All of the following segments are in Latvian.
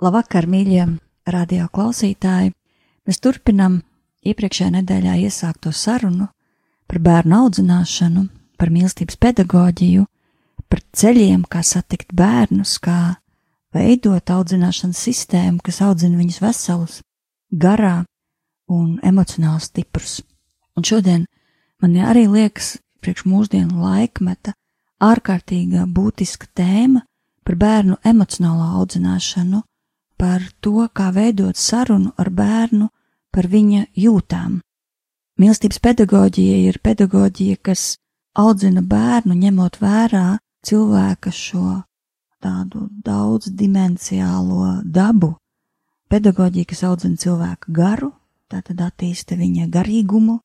Labvakar, mīļie radio klausītāji! Mēs turpinām iepriekšējā nedēļā iesākto sarunu par bērnu audzināšanu, par mīlestības pedagoģiju, par ceļiem, kā satikt bērnus, kā veidot audzināšanas sistēmu, kas audzina viņus veselus, garā un emocionāli stiprus. Un šodien man arī liekas, priekš mūsdienu laikmeta, ārkārtīga būtiska tēma par bērnu emocionālo audzināšanu, par to, kā veidot sarunu ar bērnu par viņa jūtām. Mīlestības pedagoģija ir pedagoģija, kas audzina bērnu, ņemot vērā cilvēka šo tādu daudzdimensiālo dabu. Pedagoģija, kas audzina cilvēku garu, tātad attīsta viņa garīgumu,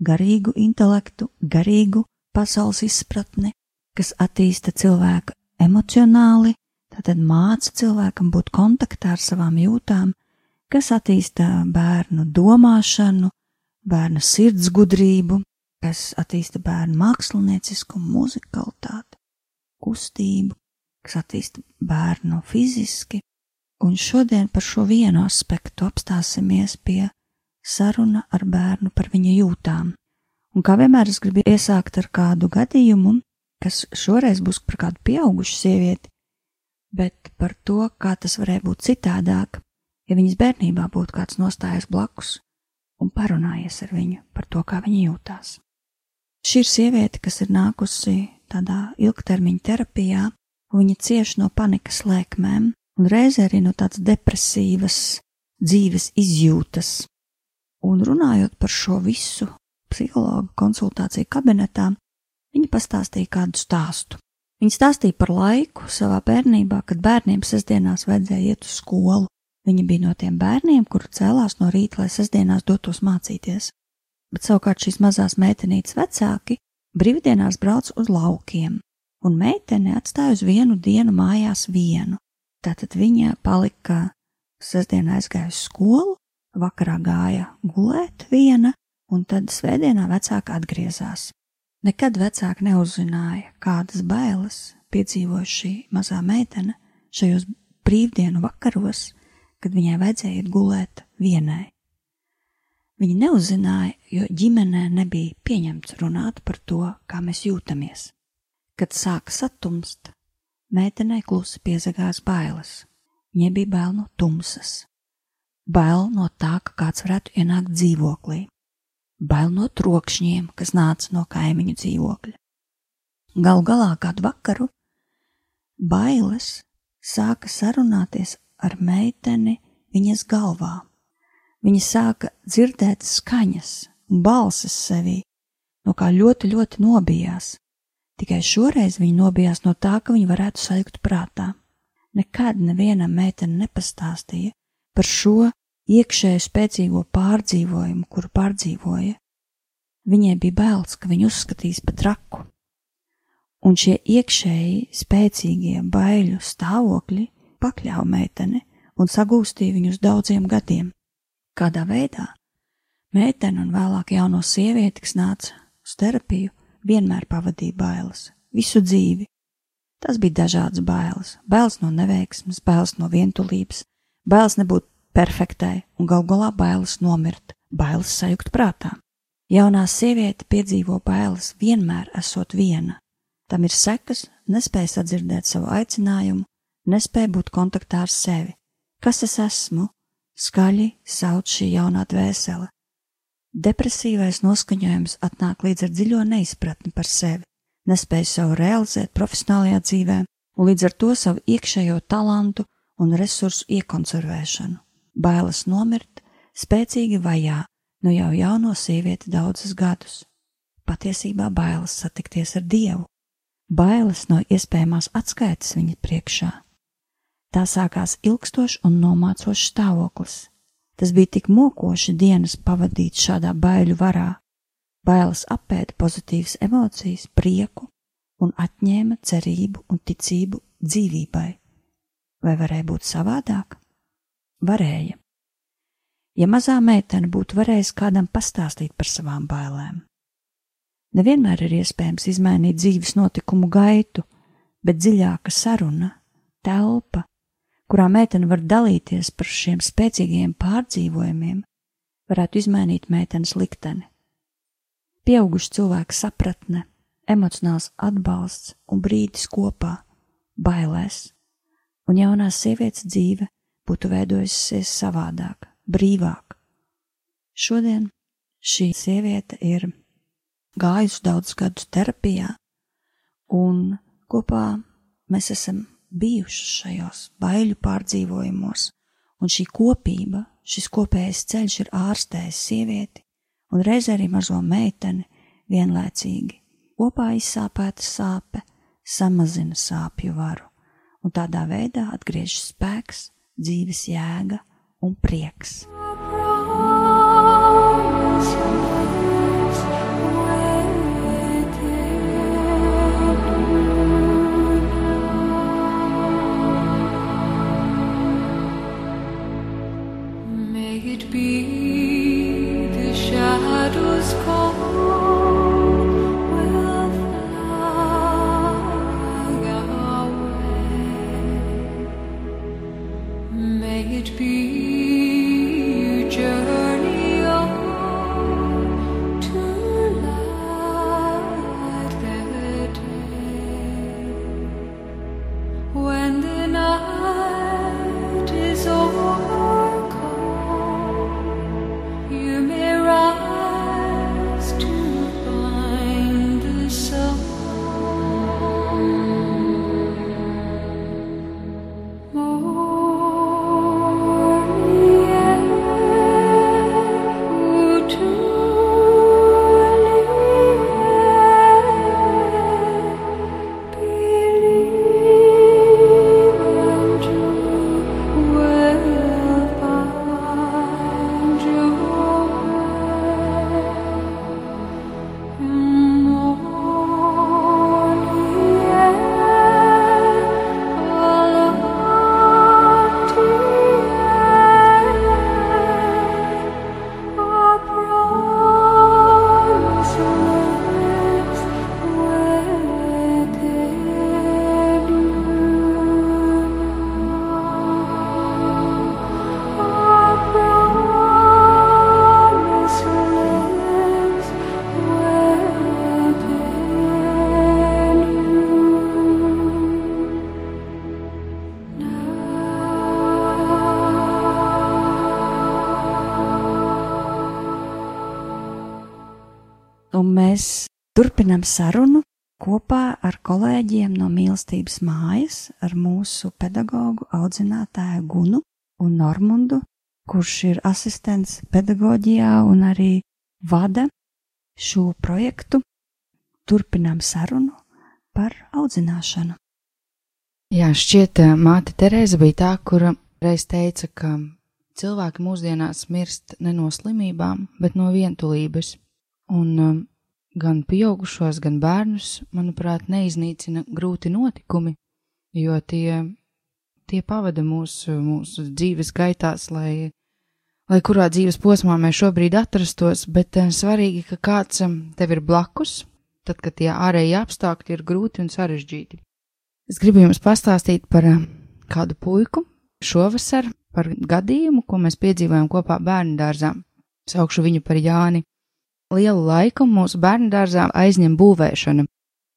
garīgu intelektu, garīgu pasaules izpratni, kas attīsta cilvēku emocionāli, Tātad māca cilvēkam būt kontaktā ar savām jūtām, kas attīsta bērnu domāšanu, bērnu sirdsgudrību, kas attīsta bērnu mākslinieciskumu, muzikalitāti, kustību, kas attīsta bērnu fiziski. Un šodien par šo vienu aspektu apstāsimies pie saruna ar bērnu par viņa jūtām. Un kā vienmēr es gribu iesākt ar kādu gadījumu, kas šoreiz būs par kādu pieaugušu sievieti, bet par to, kā tas varēja būt citādāk, ja viņas bērnībā būtu kāds nostājies blakus un parunājies ar viņu par to, kā viņa jūtās. Šī ir sieviete, kas ir nākusi tādā ilgtermiņa terapijā, un viņa cieš no panikas lēkmēm un reizē arī no tādas depresīvas dzīves izjūtas. Un runājot par šo visu psihologu konsultāciju kabinetā, viņa pastāstīja kādu stāstu. Viņa stāstīja par laiku savā bērnībā, kad bērniem sestdienās vajadzēja iet uz skolu. Viņa bija no tiem bērniem, kuri cēlās no rīta, lai sestdienās dotos mācīties. Bet savukārt šīs mazās meitenītes vecāki brīvdienās brauc uz laukiem, un meitene atstāja uz vienu dienu mājās vienu. Tātad viņa palika sestdienā aizgāja uz skolu, vakarā gāja gulēt viena, un tad svētdienā vecāka atgriezās. Nekad vecāki neuzzināja, kādas bailes piedzīvoja šī mazā meitene šajos brīvdienu vakaros, kad viņai vajadzēja iet gulēt vienai. Viņa neuzzināja, jo ģimenē nebija pieņemts runāt par to, kā mēs jūtamies. Kad sāka satumst, meitenei klusi piezagās bailes. Viņai bija bail no tumsas, bail no tā, ka kāds varētu ienākt dzīvoklī, bail no trokšņiem, kas nāca no kaimiņu dzīvokļa. Galu galā kādu vakaru bailes sāka sarunāties ar meiteni viņas galvā. Viņa sāka dzirdēt skaņas un balsis sevī, no kā ļoti, ļoti nobijās. Tikai šoreiz viņa nobijās no tā, ka viņa varētu sajūt prātā. Nekad nevienam meitene nepastāstīja par šo iekšēju spēcīgo pārdzīvojumu, kuru pārdzīvoja. Viņai bija bailes, ka viņu uzskatīs par traku, un šie iekšēji spēcīgie baiļu stāvokļi pakļāva meiteni un sagūstīja viņu uz daudziem gadiem. Kādā veidā? Meitene un vēlāk jauno sievieti, kas nāca uz terapiju, vienmēr pavadīja bailes, visu dzīvi. Tas bija dažādas bailes - bailes no neveiksmes, bailes no vientulības, bailes nebūt perfektai un gal galā bailes nomirt, bailes sajukt prātā. Jaunā sieviete piedzīvo bailes vienmēr esot viena. Tam ir sekas, nespēja sadzirdēt savu aicinājumu, nespēja būt kontaktā ar sevi. Kas es esmu? Skaļi sauc šī jaunā dvēsele. Depresīvais noskaņojums atnāk līdz ar dziļo neizpratni par sevi, nespēja sev realizēt profesionālajā dzīvē un līdz ar to savu iekšējo talantu un resursu iekonservēšanu bailes nomirt, spēcīgi vajā nu jau jauno sievieti daudzus gadus. Patiesībā bailes satikties ar Dievu, bailes no iespējamās atskaites viņa priekšā. Tā sākās ilgstošs un nomācošs stāvoklis. Tas bija tik mokoši dienas pavadīt šādā baiļu varā. Bailes apēda pozitīvas emocijas, prieku un atņēma cerību un ticību dzīvībai. Vai varēja būt savādāk? Varēja. Ja mazā meitene būtu varējusi kādam pastāstīt par savām bailēm, Nevienmēr ir iespējams izmainīt dzīves notikumu gaitu, bet dziļāka saruna, telpa, kurā meitene var dalīties par šiem spēcīgiem pārdzīvojumiem, varētu izmainīt meitenes likteni. Pieauguši cilvēku sapratne, emocionāls atbalsts un brīdis kopā, bailēs, un jaunās sievietes dzīve būtu veidojusies savādāk, brīvāk. Šodien šī sieviete ir gājusi daudzus gadus terapijā, un kopā mēs esam bijuši šajos baiļu pārdzīvojumos, un šī kopība, šis kopējais ceļš ir ārstējis sievieti un reizē arī mazo meiteni vienlaicīgi. Kopā izsāpēta sāpe samazina sāpju varu, un tādā veidā atgriežas spēks, dzīves jēga un prieks. Turpinam sarunu kopā ar kolēģiem no mīlestības mājas, ar mūsu pedagoģu, audzinātāju Gunu un Normundu, kurš ir asistents pedagoģijā un arī vada šo projektu. Turpinām sarunu par audzināšanu. Jā, šķiet, māte Terēza bija tā, kura reiz teica, ka cilvēki mūsdienās mirst ne no slimībām, bet no vientulības. Un um, gan pieaugušos, gan bērnus, manuprāt, neiznīcina grūti notikumi, jo tie, tie pavada mūsu, mūsu dzīves gaitās, lai, lai kurā dzīves posmā mēs šobrīd atrastos, bet eh, svarīgi, ka kāds eh, tev ir blakus, tad, kad tie ārēji apstākļi ir grūti un sarežģīti. Es gribu jums pastāstīt par eh, kādu puiku šovasar, par gadījumu, ko mēs piedzīvojam kopā bērnu dārzā. Saukšu viņu par Jāni. Lielu laiku mūsu bērnu dārzā aizņem būvēšana.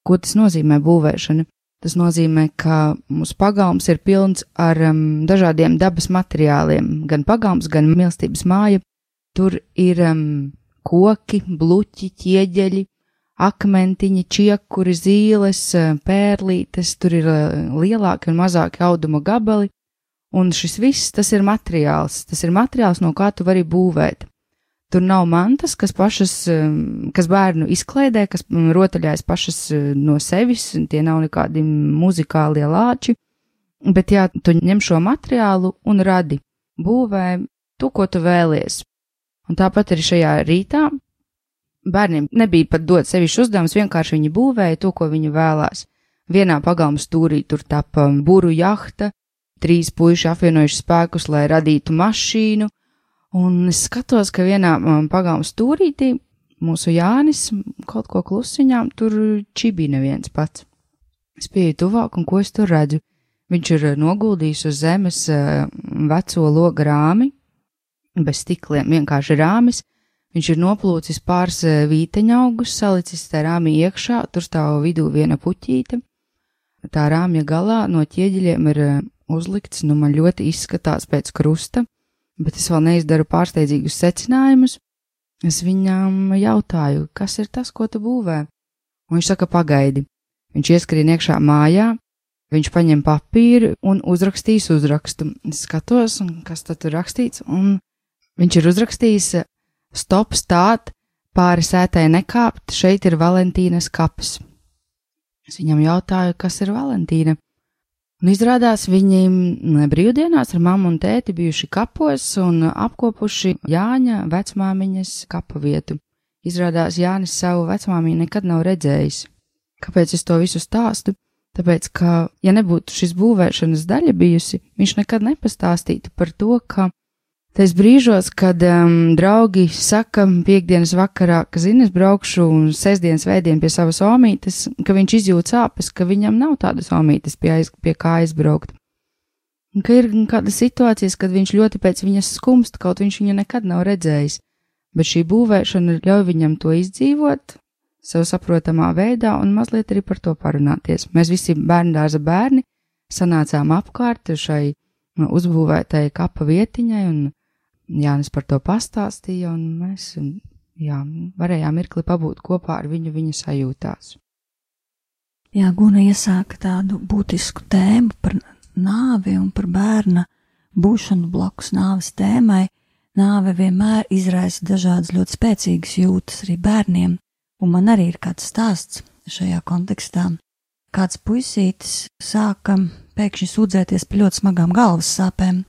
Ko tas nozīmē būvēšana? Tas nozīmē, ka mūsu pagalms ir pilns ar um, dažādiem dabas materiāliem, gan pagalms, gan mīlestības māja. Tur ir um, koki, bluķi, ķieģeļi, akmentiņi, čiekuri, zīles, uh, pērlītes, tur ir uh, lielāki un mazāki auduma gabali, un šis viss tas ir materiāls, tas ir materiāls, no kā tu vari būvēt. Tur nav mantas, kas pašas, um, kas bērnu izklaidē, kas mm, rotaļājas pašas uh, no sevis, tie nav nekādi muzikālie lāči, bet jā, tu ņem šo materiālu un radi, būvē to, ko tu vēlies. Un tāpat arī šajā rītā bērniem nebija pat dot sevišķi uzdevums, vienkārši viņi būvēja to, ko viņi vēlās. Vienā pagalma stūrī tur tapa buru jahta, trīs puiši apvienojuši spēkus, lai radītu mašīnu, un es skatos, ka vienā um, pagalma stūrītī mūsu Jānis kaut ko klusiņām tur čibī neviens pats. Es pieeju tuvāk, un ko es tur redzu? Viņš ir noguldījis uz zemes uh, veco logu rāmi, bez stikliem, vienkārši rāmis. Viņš ir noplūcis pāris uh, vīteņa augus, salicis tā rāmī iekšā, tur stāv vidū viena puķīte. Tā rāmja galā no ķieģeļiem ir uh, uzlikts, nu man ļoti izskatās pēc krusta, bet es vēl neizdaru pārsteidzīgus secinājumus. Es viņam jautāju, kas ir tas, ko tu būvē? Un viņš saka, pagaidi. Viņš ieskrien iekšā mājā, viņš paņem papīru un uzrakstīs uzrakstu. Es skatos, kas tad tur rakstīts, un viņš ir uzrakstījis stop stāt, pāri sētai nekāpt, šeit ir Valentīnas kaps. Es viņam jautāju, kas ir Valentīna. Un izrādās viņi brīvdienās ar mammu un tēti bijuši kapos un apkopuši Jāņa vecmāmiņas kapu vietu. Izrādās Jānis savu vecmāmiņu nekad nav redzējis. Kāpēc es to visu stāstu? Tāpēc, ka, ja nebūtu šis būvēšanas daļa bijusi, viņš nekad nepastāstītu par to, ka Tais brīžos, kad um, draugi saka piekdienas vakarā, ka zini, es braukšu sestdienas vēdien pie savas omītes, ka viņš izjūt sāpes, ka viņam nav tādas omītes pie, aiz, pie kā aizbraukt. Un ka ir kādas situācijas, kad viņš ļoti pēc viņas skumst, kaut viņš viņu nekad nav redzējis, bet šī būvēšana ļauj viņam to izdzīvot sev saprotamā veidā un mazliet arī par to parunāties. Mēs visi bērndārza bērni sanācām apkārt šai uzbūvētai kapa vietiņai un Jānis par to pastāstīja, un mēs jā, varējām mirkli pabūt kopā ar viņu viņa sajūtās. Jā, Guna iesāka tādu būtisku tēmu par nāvi un par bērna būšanu blakus nāves tēmai. Nāve vienmēr izraisa dažādas ļoti spēcīgas jūtas arī bērniem, un man arī ir kāds stāsts šajā kontekstā. Kāds puisītis sāka pēkšņi sūdzēties par ļoti smagām galvas sāpēm,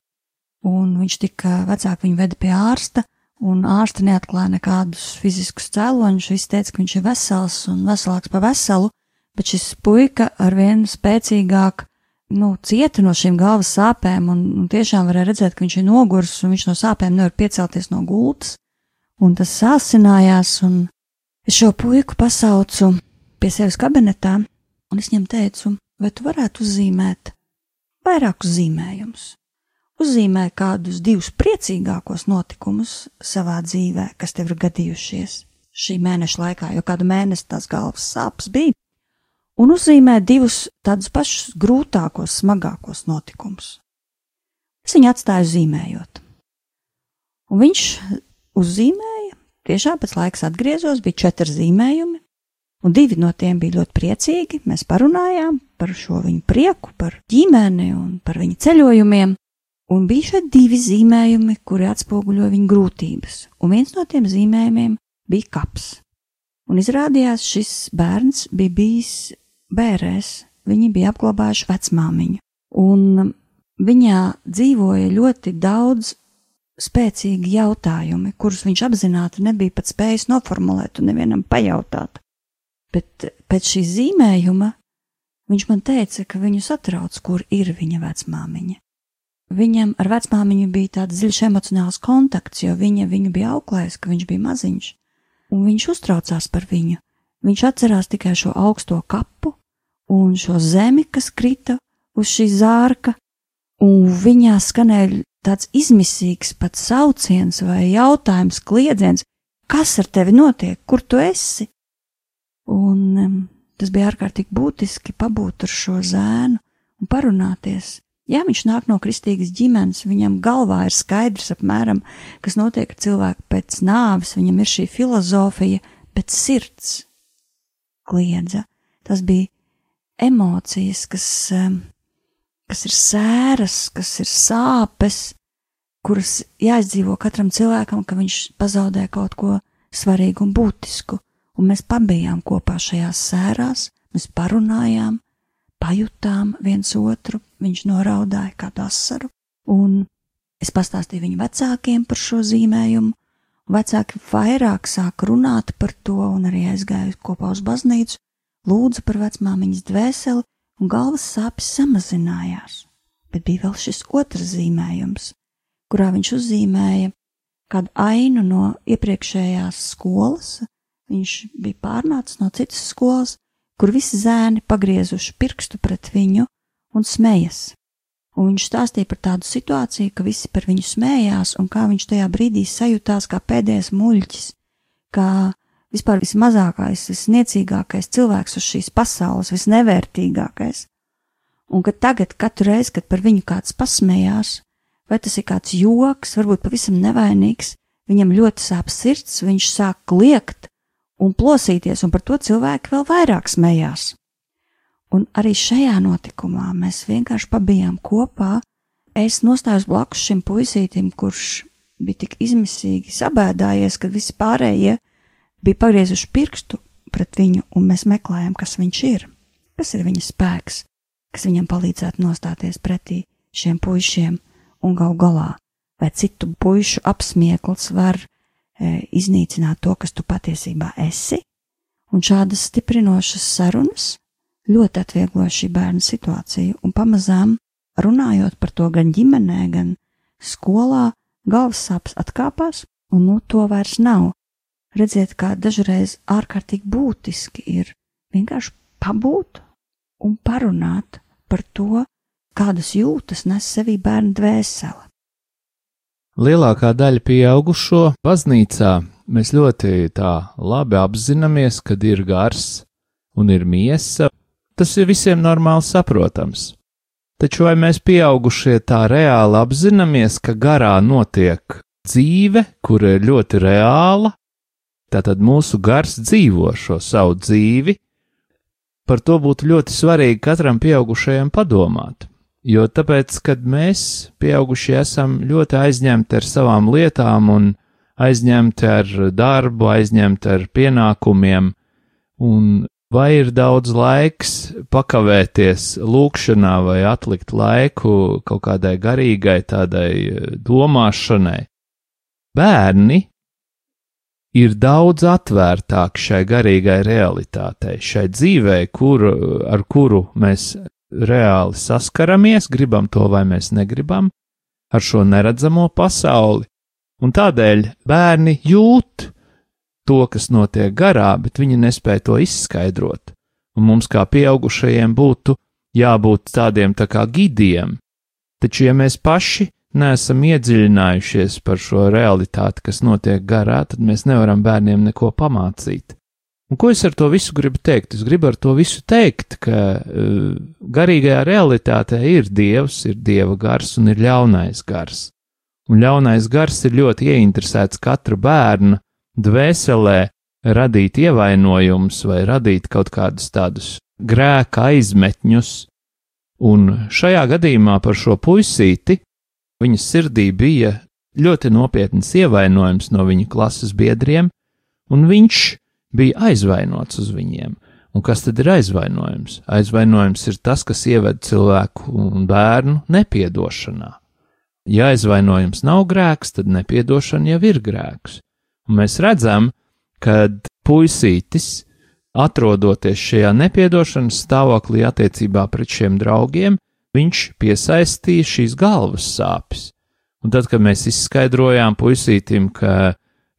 un viņš tika vecāki viņu veda pie ārsta, un ārsta neatklāja nekādus fiziskus cēloņus, viss teica, ka viņš ir vesels un veselāks pa veselu, bet šis puika ar vienu spēcīgāk, nu, cieta no šīm galvas sāpēm, un, un tiešām varēja redzēt, ka viņš ir nogurs, un viņš no sāpēm nevar piecelties no gultas, un tas sāsinājās, un es šo puiku pasaucu pie sevis kabinetā, un es viņam teicu, vai tu varētu uzzīmēt vairākus zīmējumus uzzīmē kādus divus priecīgākos notikumus savā dzīvē, kas tev ir gadījušies šī mēneša laikā, jo kādu mēnesi tās galvas sāpes bija, un uzzīmē divus tādus pašus grūtākos, smagākos notikumus. Es viņu atstāju zīmējot. Un viņš uzzīmēja, tiešām pēc laiks atgriezos, bija četri zīmējumi, un divi no tiem bija ļoti priecīgi. Mēs parunājām par šo viņu prieku, par ģimeni un par viņu ceļojumiem. Un bija šeit divi zīmējumi, kuri atspoguļo viņa grūtības, un viens no tiem zīmējumiem bija kaps. Un izrādījās, šis bērns bija bijis bērēs, viņi bija apglabājuši vecmāmiņu, un viņā dzīvoja ļoti daudz spēcīgi jautājumi, kurus viņš apzināti nebija pat spējis noformulēt un nevienam pajautāt. Bet pēc šī zīmējuma viņš man teica, ka viņu satrauc, kur ir viņa vecmāmiņa. Viņam ar vecmāmiņu bija tāds dziļš emocionāls kontakts, jo viņa viņu bija auklējis, ka viņš bija maziņš, un viņš uztraucās par viņu. Viņš atcerās tikai šo augsto kapu un šo zemi, kas krita uz šī zārka, un viņā skanēja tāds izmisīgs pat sauciens vai jautājums, kliedziens, kas ar tevi notiek, kur tu esi? Un um, tas bija ārkārtīgi būtiski pabūt ar šo zēnu un parunāties. Ja viņš nāk no kristīgas ģimenes, viņam galvā ir skaidrs apmēram, kas notiek ar cilvēku pēc nāves, viņam ir šī filozofija, bet sirds kliedza. Tas bija emocijas, kas, kas ir sēras, kas ir sāpes, kuras jāizdzīvo katram cilvēkam, ka viņš pazaudē kaut ko svarīgu un būtisku, un mēs pabijām kopā šajās sērās, mēs parunājām, pajutām viens otru, viņš noraudāja kādu asaru, un es pastāstīju viņu vecākiem par šo zīmējumu, vecāki vairāk sāk runāt par to, un arī aizgāju kopā uz baznīcu, lūdzu par vecmāmiņas dvēseli, un galvas sāpes samazinājās. Bet bija vēl šis otrs zīmējums, kurā viņš uzzīmēja kādu ainu no iepriekšējās skolas. Viņš bija pārnācis no citas skolas, kur visi zēni pagriezuši pirkstu pret viņu un smējas. Un viņš stāstīja par tādu situāciju, ka visi par viņu smējās, un kā viņš tajā brīdī sajūtās kā pēdējais muļķis, kā vispār vismazākais, visniecīgākais cilvēks uz šīs pasaules, visnevērtīgākais. Un ka tagad, katru reizi, kad par viņu kāds pasmējās, vai tas ir kāds joks, varbūt pavisam nevainīgs, viņam ļoti sāp sirds, viņš sāk kliegt un plosīties, un par to cilvēki vēl vairāk smējās. Un arī šajā notikumā mēs vienkārši pabijām kopā. Es nostājos blakus šim puisītim, kurš bija tik izmisīgi sabēdājies, ka visi pārējie bija pagriezuši pirkstu pret viņu, un mēs meklējam, kas viņš ir, kas ir viņa spēks, kas viņam palīdzētu nostāties pretī šiem puišiem un gal galā, vai citu puišu apsmiekls var iznīcināt to, kas tu patiesībā esi, un šādas stiprinošas sarunas ļoti atvieglo šī bērna situāciju, un pamazām runājot par to gan ģimenē, gan skolā, galvas sāpes atkāpās, un nu to vairs nav. Redziet, kā dažreiz ārkārtīgi būtiski ir vienkārši pabūt un parunāt par to, kādas jūtas nes sevī bērnu dvēsele. Lielākā daļa pieaugušo baznīcā mēs ļoti tā labi apzināmies, kad ir gars un ir miesa. Tas ir visiem normāli saprotams. Taču vai mēs pieaugušie tā reāli apzināmies, ka garā notiek dzīve, kur ir ļoti reāla, tātad mūsu gars dzīvo šo savu dzīvi, par to būtu ļoti svarīgi katram pieaugušajam padomāt. Jo tāpēc, kad mēs, pieaugušie, esam ļoti aizņemti ar savām lietām un aizņemti ar darbu, aizņemti ar pienākumiem, un vai ir daudz laiks pakavēties lūkšanā vai atlikt laiku kaut kādai garīgai tādai domāšanai. Bērni ir daudz atvērtāki šai garīgai realitātei, šai dzīvei, kuru, ar kuru mēs reāli saskaramies, gribam to vai mēs negribam, ar šo neredzamo pasauli, un tādēļ bērni jūt to, kas notiek garā, bet viņi nespēja to izskaidrot, un mums kā pieaugušajiem būtu jābūt tādiem tā kā gidiem, taču ja mēs paši neesam iedziļinājušies par šo realitāti, kas notiek garā, tad mēs nevaram bērniem neko pamācīt. Un ko es ar to visu gribu teikt? Es gribu ar to visu teikt, ka uh, garīgajā realitātē ir dievs, ir dieva gars un ir ļaunais gars. Un ļaunais gars ir ļoti ieinteresēts katru bērnu dvēselē radīt ievainojumus vai radīt kaut kādus tādus grēka aizmetņus. Un šajā gadījumā par šo puisīti viņa sirdī bija ļoti nopietns ievainojums no viņa klases biedriem, un viņš bija aizvainots uz viņiem. Un kas tad ir aizvainojums? Aizvainojums ir tas, kas ieved cilvēku un bērnu nepiedošanā. Ja aizvainojums nav grēks, tad nepiedošana jau ir grēks. Un mēs redzam, ka puisītis, atrodoties šajā nepiedošanas stāvoklī attiecībā pret šiem draugiem, viņš piesaistīja šīs galvas sāpes. Un tad, kad mēs izskaidrojām puisītim, ka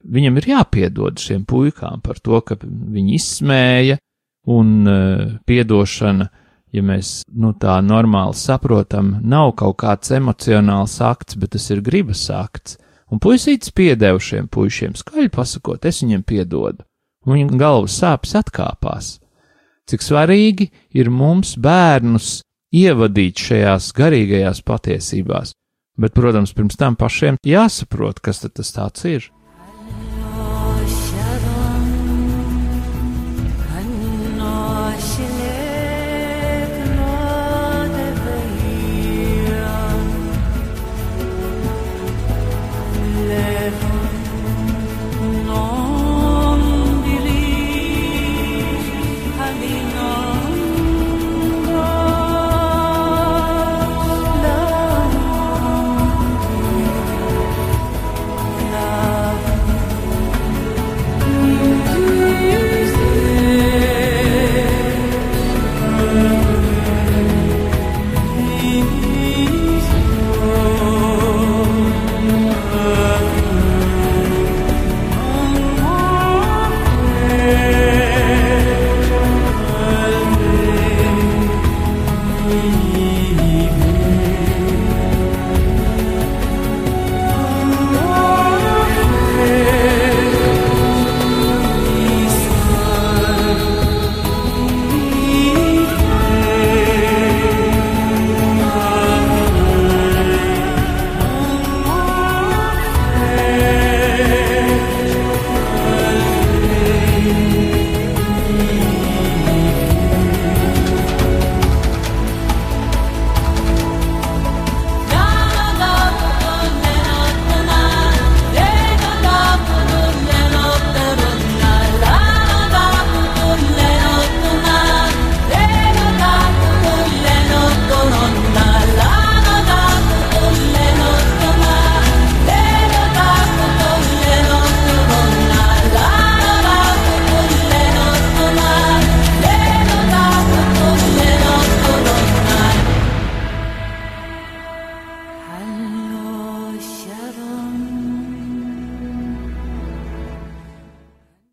viņam ir jāpiedod šiem puikām par to, ka viņi izsmēja, un uh, piedošana, ja mēs nu, tā normāli saprotam, nav kaut kāds emocionāls akts, bet tas ir gribas akts. Un puisītis piedeva šiem puišiem, skaļi pasakot, es viņiem piedodu, un viņa galvas sāpes atkāpās. Cik svarīgi ir mums bērnus ievadīt šajās garīgajās patiesībās, bet, protams, pirms tam pašiem jāsaprot, kas tas tāds ir.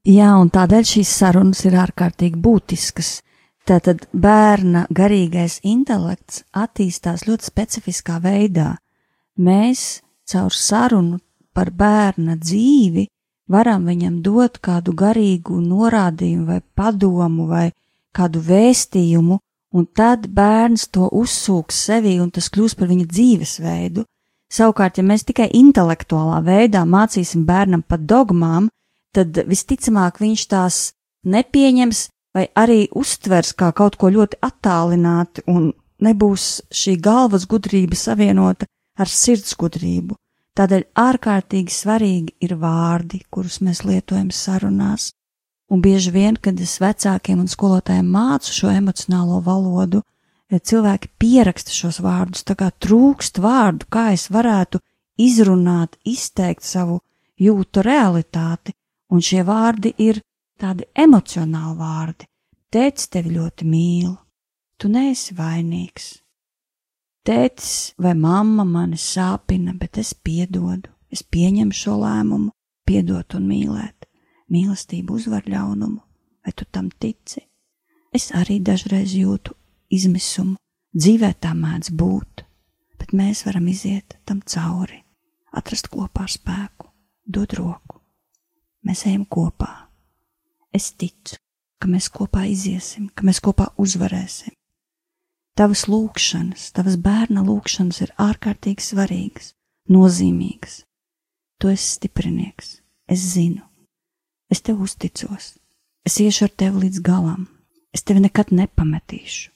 Jā, un tādēļ šīs sarunas ir ārkārtīgi būtiskas. Tātad bērna garīgais intelekts attīstās ļoti specifiskā veidā. Mēs caur sarunu par bērna dzīvi varam viņam dot kādu garīgu norādījumu vai padomu vai kādu vēstījumu, un tad bērns to uzsūks sevī un tas kļūs par viņa dzīvesveidu. Savukārt, ja mēs tikai intelektuālā veidā mācīsim bērnam par dogmām, tad visticamāk viņš tās nepieņems vai arī uztvers kā kaut ko ļoti attālināti un nebūs šī galvas gudrība savienota ar sirds gudrību. Tādēļ ārkārtīgi svarīgi ir vārdi, kurus mēs lietojam sarunās, un bieži vien, kad es vecākiem un skolotājiem mācu šo emocionālo valodu, cilvēki pieraksta šos vārdus, tā kā trūkst vārdu, kā es varētu izrunāt, izteikt savu jūtu realitāti, un šie vārdi ir tādi emocionāli vārdi. Tētis tevi ļoti mīl, tu neesi vainīgs, Tētis vai mamma mani sāpina, bet es piedodu, es pieņemu šo lēmumu, piedot un mīlēt. Mīlestība uzvar ļaunumu, vai tu tam tici? Es arī dažreiz jūtu izmisumu, dzīvē tā mēdz būt, bet mēs varam iziet tam cauri, atrast kopā spēku, dot roku. Mēs ejam kopā. Es ticu, ka mēs kopā iziesim, ka mēs kopā uzvarēsim. Tavas lūkšanas, tavas bērna lūkšanas ir ārkārtīgi svarīgas, nozīmīgas. Tu esi stiprinieks, es zinu, es tev uzticos, es iešu ar tevi līdz galam, es tevi nekad nepametīšu.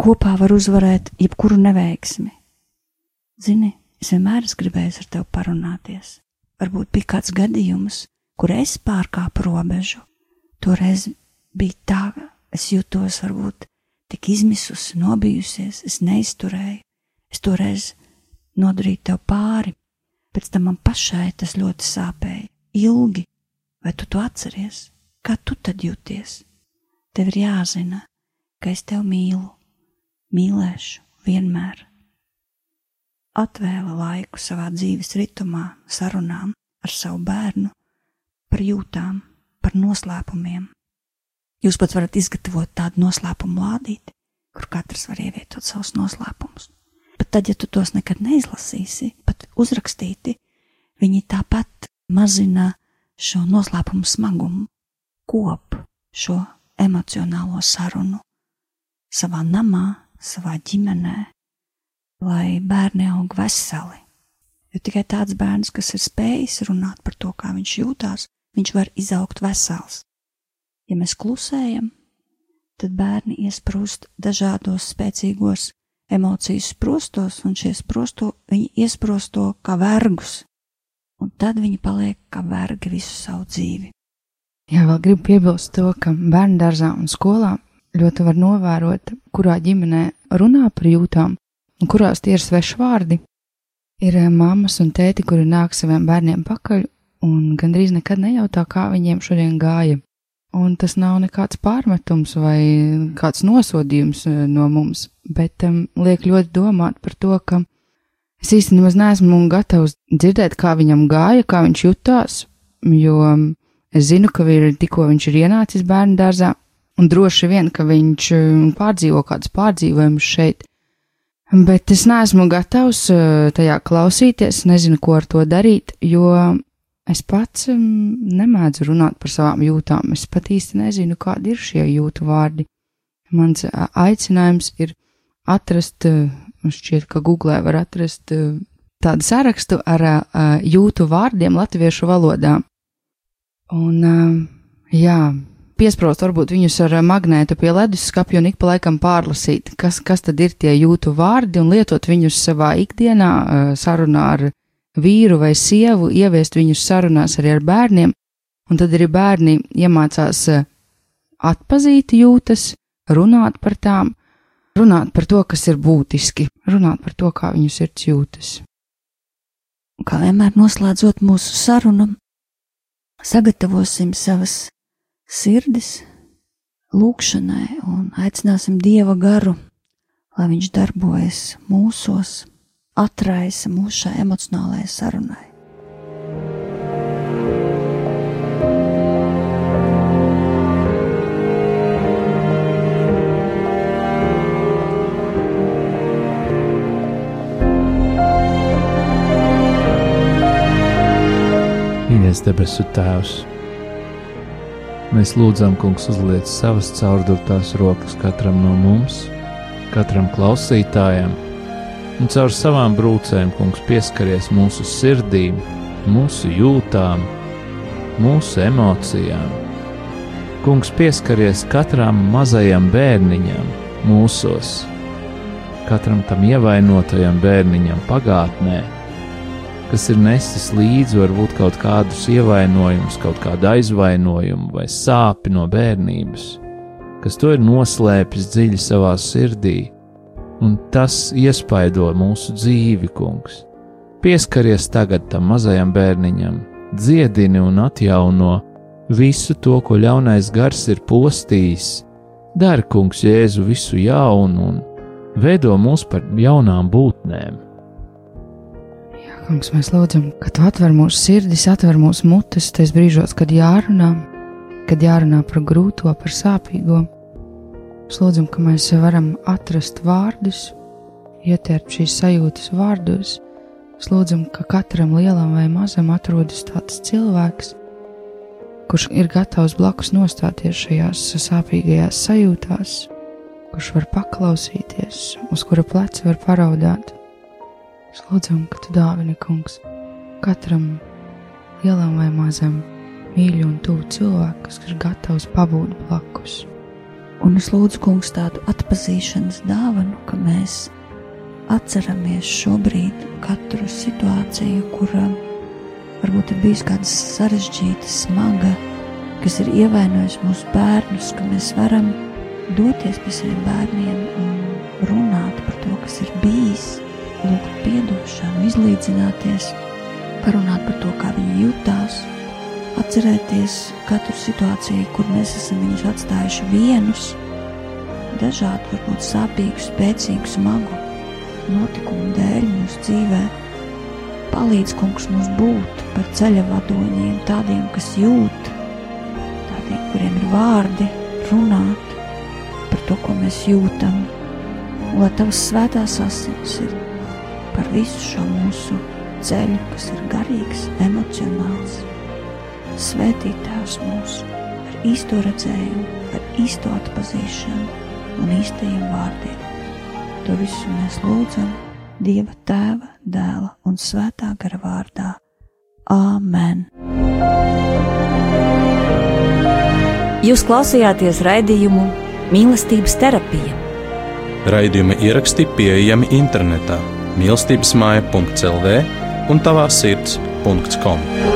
Kopā var uzvarēt jebkuru neveiksmi. Zini, es vienmēr esmu gribējis ar tevi parunāties. Varbūt bija kāds gadījums, kur es pārkāpu robežu. Toreiz bija tā, es jutos varbūt tik izmisusi, nobijusies, es neizturēju, es toreiz nodarīju tev pāri, pēc tam man pašai tas ļoti sāpēja, ilgi, vai tu to atceries, kā tu tad jūties? Tev ir jāzina, ka es tevi mīlu, mīlēšu vienmēr. Atvēla laiku savā dzīves ritumā, sarunām ar savu bērnu par jūtām, par noslēpumiem, Jūs pat varat izgatavot tādu noslēpumu lādīti, kur katrs var ievietot savus noslēpumus. Bet tad, ja tu tos nekad neizlasīsi, pat uzrakstīti, viņi tāpat mazina šo noslēpumu smagumu, kop šo emocionālo sarunu savā namā, savā ģimenē, lai bērni aug veseli. Jo tikai tāds bērns, kas ir spējis runāt par to, kā viņš jūtās, viņš var izaugt vesels. Ja mēs klusējam, tad bērni iesprūst dažādos spēcīgos emociju sprostos, un šie sprosto viņi iesprosto kā vergus, un tad viņi paliek kā vergi visu savu dzīvi. Jā, vēl gribu piebilst to, ka bērnu dārzā un skolā ļoti var novērot, kurā ģimenē runā par jūtām un kurās tie ir sveši vārdi. Ir eh, mammas un tēti, kuri nāk saviem bērniem pakaļ un gandrīz nekad nejautā, kā viņiem šodien gāja. Un tas nav nekāds pārmetums vai kāds nosodījums eh, no mums, bet um, liek ļoti domāt par to, ka es nemaz neesmu gatavs dzirdēt, kā viņam gāja, kā viņš jutās, jo es zinu, ka ir, tikko viņš ir ienācis bērnu dārzā, un droši vien, ka viņš pārdzīvo kādus pārdzīvojumus šeit, bet es neesmu gatavs eh, tajā klausīties, nezinu, ko ar to darīt, jo Es pats um, nemēdzu runāt par savām jūtām. Es pat īsti nezinu, kādi ir šie jūtu vārdi. Mans aicinājums ir atrast, man šķiet, ka Google var atrast tādu sarakstu ar jūtu vārdiem latviešu valodā. Un, jā, piesprost varbūt viņus ar magnētu pie leduskapja un ik pa laikam pārlasīt, kas, kas tad ir tie jūtu vārdi un lietot viņus savā ikdienā sarunā ar vīru vai sievu, ieviest viņus sarunās arī ar bērniem, un tad arī bērni iemācās eh, atpazīt jūtas, runāt par tām, runāt par to, kas ir būtiski, runāt par to, kā viņu sirds jūtas. Kā vienmēr noslēdzot mūsu sarunu, sagatavosim savas sirdis lūkšanai un aicināsim Dieva garu, lai viņš darbojas mūsos atraisa mūsu šai emocionālajai sarunai. Mīļais debesu Tēvs, mēs lūdzam, Kungs, uzliec savas caurdurtās rokas katram no mums, katram klausītājam, un caur savām brūcēm, Kungs, pieskaries mūsu sirdīm, mūsu jūtām, mūsu emocijām. Kungs, pieskaries katram mazajam bērniņam mūsos, katram tam ievainotajam bērniņam pagātnē kas ir nesis līdzi varbūt kaut kādus ievainojumus, kaut kādu aizvainojumu vai sāpi no bērnības, kas to ir noslēpis dziļi savā sirdī, un tas iespaido mūsu dzīvi, kungs. Pieskaries tagad tam mazajam bērniņam, dziedini un atjauno visu to, ko ļaunais gars ir postījis. Dari, kungs, Jēzu visu jaunu un veido mūs par jaunām būtnēm. Kungs, mēs lūdzam, ka tu atver mūsu sirdis, atver mūsu mutes, tais brīžos, kad jārunā, kad jārunā par grūto, par sāpīgo. Mēs lūdzam, ka mēs varam atrast vārdus, ietērpt šīs sajūtas vārdos. Lūdzam, ka katram lielam vai mazam atrodas tāds cilvēks, kurš ir gatavs blakus nostāties šajās sāpīgajās sajūtās, kurš var paklausīties, uz kura pleca var paraudāt lūdzam, ka tu dāvini, kungs, katram lielam vai mazam mīļu un tuvu cilvēku, kas ir gatavs pabūt blakus. Un es lūdzu, kungs, tādu atpazīšanas dāvanu, ka mēs atceramies šobrīd katru situāciju, kurā varbūt ir bijis kāda sarežģīta, smaga, kas ir ievainojusi mūsu bērnus, ka mēs varam doties pie saviem bērniem un runāt par to, kas ir bijis. Lūgt atdošanu, izlīdzināties, parunāt par to, kā viņi jutās, atcerēties katru situāciju, kur mēs esam viņus atstājuši vienus, dažādu, varbūt sāpīgu, spēcīgu, smagu notikumu dēļ mūsu dzīvē. Palīdz kungs mums būt par ceļa vadoņiem, tādiem, kas jūt, tādiem, kuriem ir vārdi, runāt par to, ko mēs jūtam, lai tavs svētās asins ir par visu šo mūsu ceļu, kas ir garīgs, emocionāls. Svētīt Tēvs mūs ar īsto redzējumu, ar īsto atpazīšanu un īstajiem vārdiem. To visu mēs lūdzam Dieva Tēva, Dēla un Svētā gara vārdā. Āmen! Jūs klausījāties raidījumu Mīlestības terapija. Raidījuma ieraksti pieejami internetā mīlestības māja.clv un tavā sirds.com.